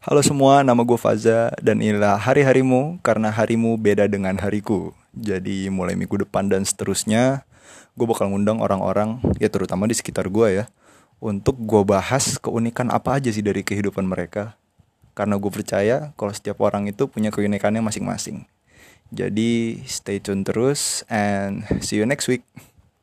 Halo semua, nama gue Faza dan inilah hari-harimu karena harimu beda dengan hariku. Jadi mulai minggu depan dan seterusnya, gue bakal ngundang orang-orang, ya terutama di sekitar gue ya, untuk gue bahas keunikan apa aja sih dari kehidupan mereka. Karena gue percaya kalau setiap orang itu punya keunikannya masing-masing. Jadi stay tune terus and see you next week.